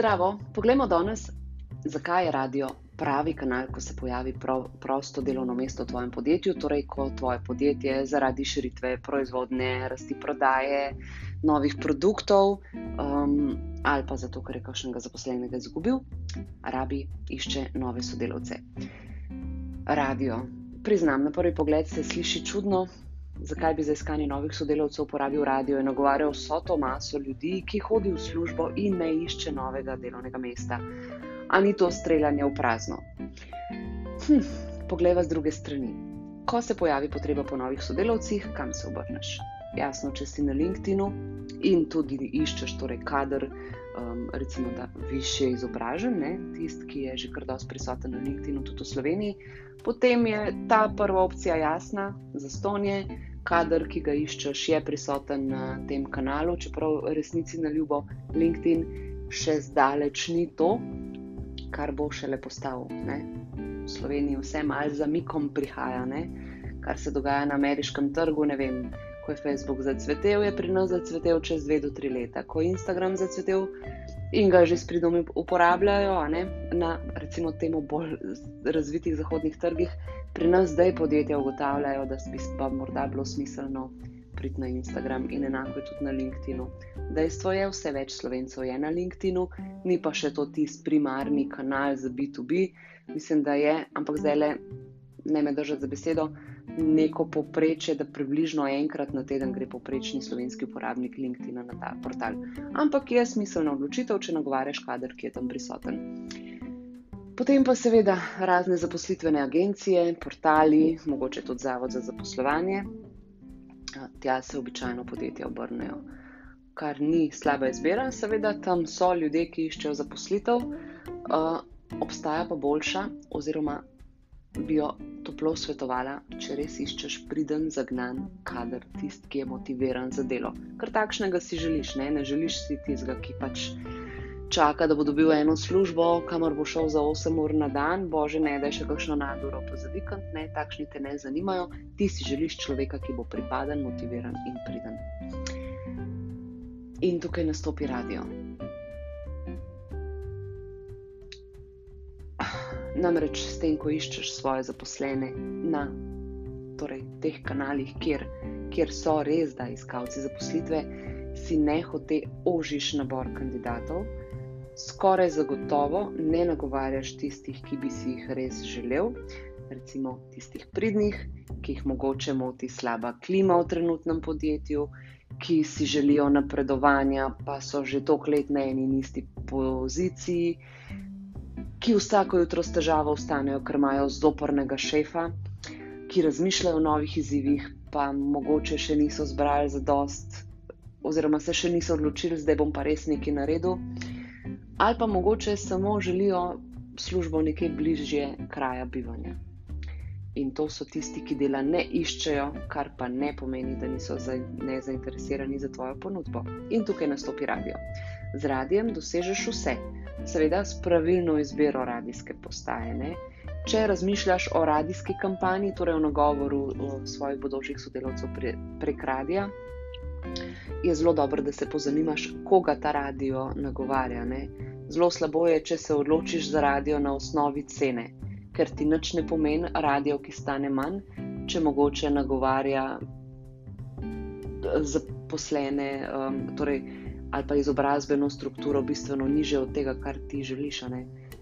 Zdravo, poglejmo danes, zakaj je radio pravi kanal, ko se pojavi prav, prosto delovno mesto v tvojem podjetju, torej ko tvoje podjetje zaradi širitve proizvodne, rasti prodaje novih produktov um, ali pa zato, ker je kakšnega zaposlenega izgubil, rabi išče nove sodelavce. Radio. Priznam, na prvi pogled se sliši čudno, zakaj bi za iskanje novih sodelavcev uporabil radio in nagovarjal vso to maso ljudi, ki hodi v službo in ne išče novega delovnega mesta. A ni to streljanje v prazno? Hm, Poglej z druge strani. Ko se pojavi potreba po novih sodelavcih, kam se obrneš? Jasno, če si na LinkedIn in tudi iščeš torej kader, um, recimo, da više izobražen, ne, tisti, ki je že kar dosti prisoten na LinkedIn, tudi v Sloveniji, potem je ta prva opcija jasna, za stonje, kader, ki ga iščeš, je prisoten na tem kanalu, čeprav resnici na ljubo LinkedIn še zdaleč ni to, kar bo šele postal. Ne? V Sloveniji vse malce za mikom prihaja, ne? kar se dogaja na ameriškem trgu. Ko je Facebook zacvetel, je pri nas zacvetel čez dve do tri leta. Ko je Instagram zacvetel in ga že s pridom uporabljajo na recimo temu bolj razvitih zahodnih trgih, pri nas zdaj podjetja ugotavljajo, da bi pa morda bilo smiselno priti na Instagram in enako je tudi na LinkedIn. Dejstvo je, vse več slovencev je na LinkedIn, ni pa še to tisti primarni kanal za B2B. Mislim, da je, ampak zdaj le ne me držati za besedo. Neko poprečje, da približno enkrat na teden gre poprečni slovenski uporabnik LinkedIn na ta portal. Ampak je smiselna odločitev, če nagovarjaš kader, ki je tam prisoten. Potem pa seveda razne zaposlitvene agencije, portali, mogoče tudi Zavod za zaposlovanje. Tja se običajno podjetja obrnejo, kar ni slaba izbira, seveda tam so ljudje, ki iščejo zaposlitev, obstaja pa boljša, oziroma bi jo toplo svetovala, če res iščeš priden, zagnan kader, tisti, ki je motiviran za delo. Ker takšnega si želiš, ne, ne želiš si tistega, ki pač čaka, da bo dobil eno službo, kamor bo šel za 8 ur na dan, bože, ne da je še kakšno naduro pa za vikend, ne, takšni te ne zanimajo. Ti si želiš človeka, ki bo pripaden, motiviran in priden. In tukaj nastopi radio. Namreč s tem, ko iščeš svoje zaposlene na torej, teh kanalih, kjer, kjer so res da iskalci zaposlitve, si ne hote ožiš nabor kandidatov, skoraj zagotovo ne nagovarjaš tistih, ki bi si jih res želel, recimo tistih pridnih, ki jih mogoče moti slaba klima v trenutnem podjetju, ki si želijo napredovanja, pa so že toliko let na eni in isti poziciji, ki vsako jutro s težavo vstanejo, ker imajo zopornega šefa, ki razmišljajo o novih izzivih, pa mogoče še niso zbrali za dost. Oziroma, se še niso odločili, zdaj bom pa res nekaj naredil ali pa mogoče samo želijo službo nekje bližje kraja bivanja. In to so tisti, ki dela ne iščejo, kar pa ne pomeni, da niso nezainteresirani za tvojo ponudbo. In tukaj nastopi radio. Z radijem dosežeš vse, seveda s pravilno izbiro radijske postaje. Ne? Če razmišljaš o radijski kampanji, torej o nagovoru svojih bodočih sodelavcev pre, prek radija, je zelo dobro, da se pozanimaš, koga ta radio nagovarja. Ne? Zelo slabo je, če se odločiš za radio na osnovi cene, ker ti nič ne pomeni radio, ki stane manj, če mogoče nagovarja zaposlene um, torej, ali pa izobrazbeno strukturo bistveno niže od tega, kar ti želiš.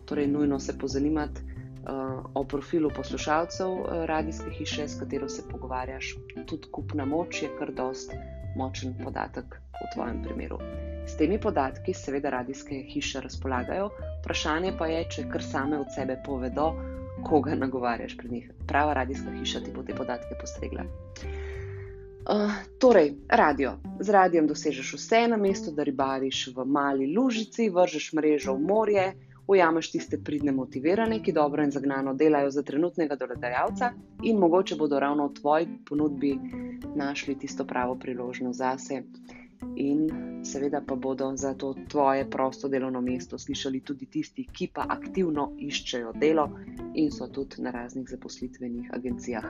Torej, nujno se pozanimati uh, o profilu poslušalcev uh, radijske hiše, s katero se pogovarjaš. Tudi kupna moč je kar dost močen podatek v tvojem primeru. S temi podatki, seveda, radijske hiše razpolagajo, vprašanje pa je, če kar same od sebe povedo, koga nagovarjaš pri njih. Prava radijska hiša ti bo te podatke postregla. Uh, torej, radio. Z radijem dosežeš vse na mestu, da ribariš v mali lužici, vržeš mrežo v morje, ujameš tiste pridne motivirane, ki dobro in zagnano delajo za trenutnega doledajalca in mogoče bodo ravno v tvoji ponudbi našli tisto pravo priložnost zase In seveda pa bodo za to tvoje prosto delovno mesto slišali tudi tisti, ki pa aktivno iščejo delo in so tudi na raznih zaposlitvenih agencijah.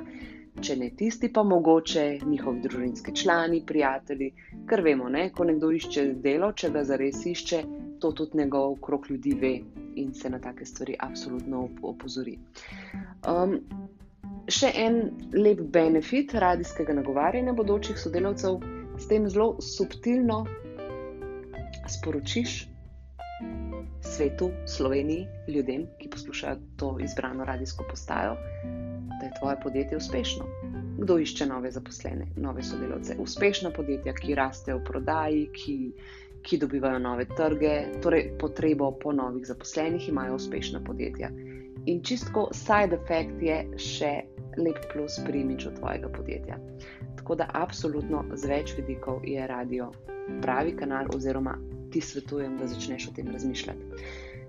Če ne tisti, pa mogoče njihovi družinski člani, prijatelji, ker vemo, ne, ko nekdo išče delo, če ga zares išče, to tudi njegov krok ljudi ve in se na take stvari absolutno opozori. Um, še en lep benefit radijskega nagovarjanja bodočih sodelavcev, s tem zelo subtilno sporočiš svetu, Sloveniji, ljudem, ki poslušajo to izbrano radijsko postajo, da je tvoje podjetje uspešno. Kdo išče nove zaposlene, nove sodelavce? Uspešna podjetja, ki rastejo v prodaji, ki, ki dobivajo nove trge, torej potrebo po novih zaposlenih, imajo uspešna podjetja. In čistko side effect je še lep plus pri imiču tvojega podjetja. Tako da, absolutno z več vidikov je radio pravi kanal, oziroma ti svetujem, da začneš o tem razmišljati.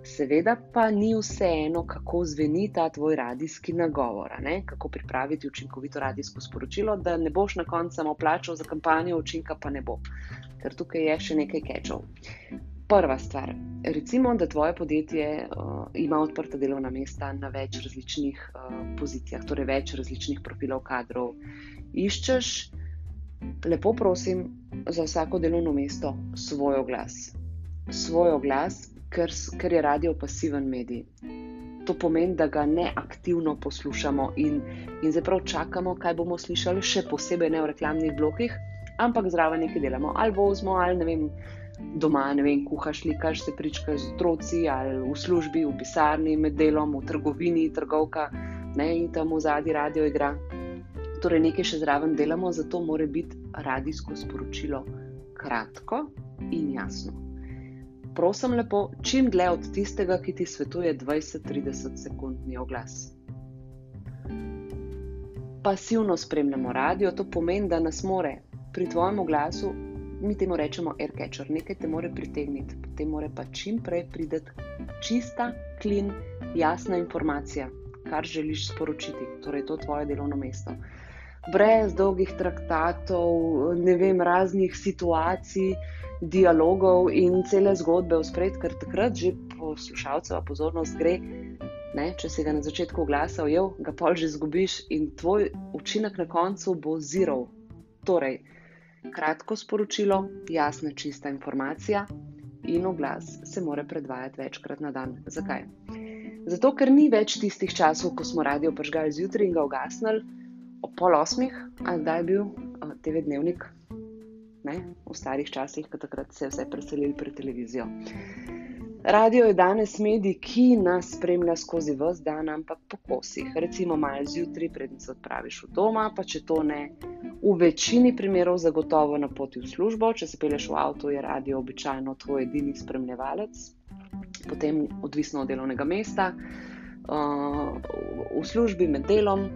Seveda pa ni vseeno, kako zveni ta tvoj radijski nagovor, ne? kako pripraviti učinkovito radijsko sporočilo, da ne boš na koncu samo plačal za kampanjo, učinka pa ne bo, ker tukaj je še nekaj kečov. Prva stvar, recimo, da tvoje podjetje uh, ima odprta delovna mesta na več različnih uh, pozicijah, torej več različnih profilov kadrov. Iščeš, lepo prosim, za vsako delovno mesto svoj oglas. Svoj oglas, ker, ker je radio pasiven medij. To pomeni, da ga ne aktivno poslušamo in, in zdaj prav čakamo, kaj bomo slišali, še posebej ne v reklamnih blokih, ampak zraven nekaj delamo, ali vozimo, ali ne vem, doma, ne vem, kuhaš, likaš se pričkaj z otroci, ali v službi, v pisarni, med delom, v trgovini, trgovka, ne in tam v zadnji radio igra. Torej, nekaj še zraven delamo, zato mora biti radijsko sporočilo kratko in jasno prosim, lepo, čim dlje od tistega, ki ti svetuje 20-30 sekundni oglas. Pasivno spremljamo radio, to pomeni, da nas more pri tvojem oglasu, mi temu rečemo aircatcher, nekaj te more pritegniti, potem mora pa čim prej priti čista, klin, jasna informacija, kar želiš sporočiti, torej to je tvoje delovno mesto. Brez dolgih traktatov, ne vem, raznih situacij, dialogov in cele zgodbe v spred, ker takrat že poslušalceva pozornost gre. Ne, če si ga na začetku oglasa ga pol že izgubiš in tvoj učinek na koncu bo zero. Torej, kratko sporočilo, jasna, čista informacija in oglas se mora predvajati večkrat na dan. Zakaj? Zato, ker ni več tistih časov, ko smo radio pržgali zjutraj in ga ugasnili ob pol osmih, a zdaj je bil TV dnevnik ne? v starih časih, ko takrat se je vse preselili pred televizijo. Radio je danes medij, ki nas spremlja skozi vse dan, ampak po kosih. Recimo, malo zjutraj, predtem se odpraviš v doma, pa če to ne, v večini primerov zagotovo na poti v službo. Če se peleš v avto, je radio običajno tvoj edini spremljevalec, potem odvisno od delovnega mesta, uh, v službi med delom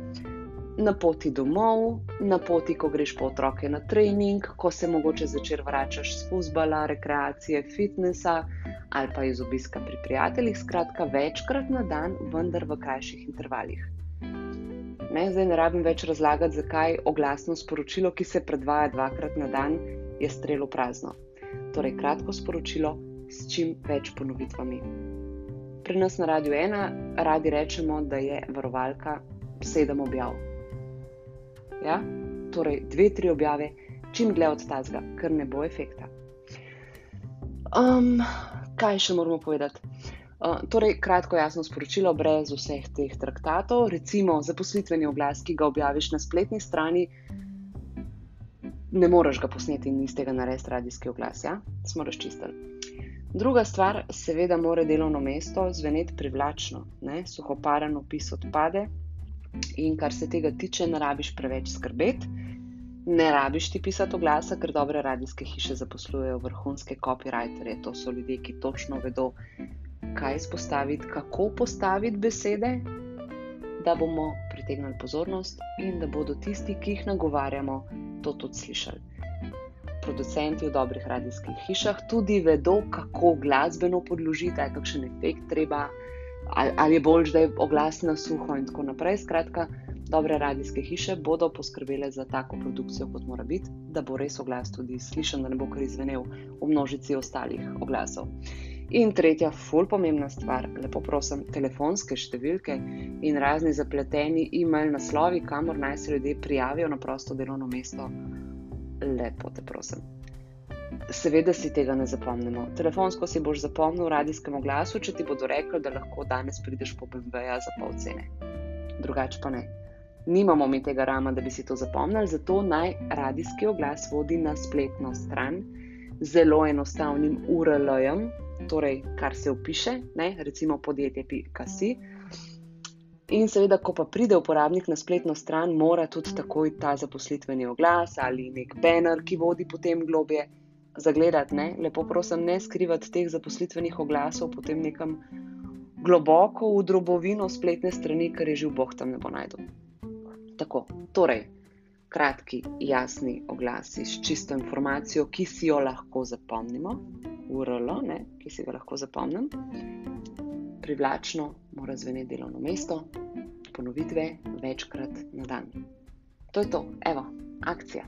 na poti domov, na poti, ko greš po otroke na trening, ko se mogoče začer vračaš z fusbala, rekreacije, fitnesa ali pa iz obiska pri prijateljih, skratka, večkrat na dan, vendar v krajših intervalih. Ne, zdaj ne rabim več razlagati, zakaj oglasno sporočilo, ki se predvaja dvakrat na dan, je strelo prazno. Torej, kratko sporočilo s čim več ponovitvami. Pri nas na Radio 1 radi rečemo, da je varovalka sedem objav. Ja? Torej, dve, tri objave, čim dlje od tazga, ker ne bo efekta. Um, kaj še moramo povedati? Uh, torej, kratko, jasno sporočilo, brez vseh teh traktatov. Recimo, zaposlitveni oglas, ki ga objaviš na spletni strani, ne moreš ga posneti in iz tega narediti radijski oglas, ja? smo razčistili. Druga stvar, seveda, mora delovno mesto zveneti privlačno, ne? suhoparen opis odpade, In kar se tega tiče, ne rabiš preveč skrbeti, ne rabiš ti pisati oglasa, ker dobre radijske hiše zaposlujejo vrhunske copywriterje. To so ljudje, ki točno vedo, kaj izpostaviti, kako postaviti besede, da bomo pritegnili pozornost in da bodo tisti, ki jih nagovarjamo, to tudi slišali. Producenti v dobrih radijskih hišah tudi vedo, kako glasbeno podložiti, kaj kakšen efekt treba ali, ali je bolj, da je oglas na suho in tako naprej. Skratka, dobre radijske hiše bodo poskrbele za tako produkcijo, kot mora biti, da bo res oglas tudi slišen, da ne bo kar izvenel v množici ostalih oglasov. In tretja, ful pomembna stvar, lepo prosim, telefonske številke in razni zapleteni e-mail naslovi, kamor naj se ljudje prijavijo na prosto delovno mesto. Lepo te prosim. Seveda si tega ne zapomnimo. Telefonsko si boš zapomnil v radijskem oglasu, če ti bodo rekli, da lahko danes prideš po BMW-ja za pol cene. Drugače pa ne. Nimamo mi tega rama, da bi si to zapomnili, zato naj radijski oglas vodi na spletno stran z zelo enostavnim URL-jem, torej kar se upiše, ne, recimo podjetje.si. In seveda, ko pa pride uporabnik na spletno stran, mora tudi takoj ta zaposlitveni oglas ali nek banner, ki vodi potem globje, zagledati. Ne. Lepo prosim, ne skrivati teh zaposlitvenih oglasov potem nekam globoko v drobovino spletne strani, ker je živ boh tam ne bo najdel. Tako, torej, kratki, jasni oglasi s čisto informacijo, ki si jo lahko zapomnimo, URL, ne, ki si ga lahko zapomnim. Privlačno mora zveneti delovno mesto, ponovitve večkrat na dan. To je to, evo, akcija.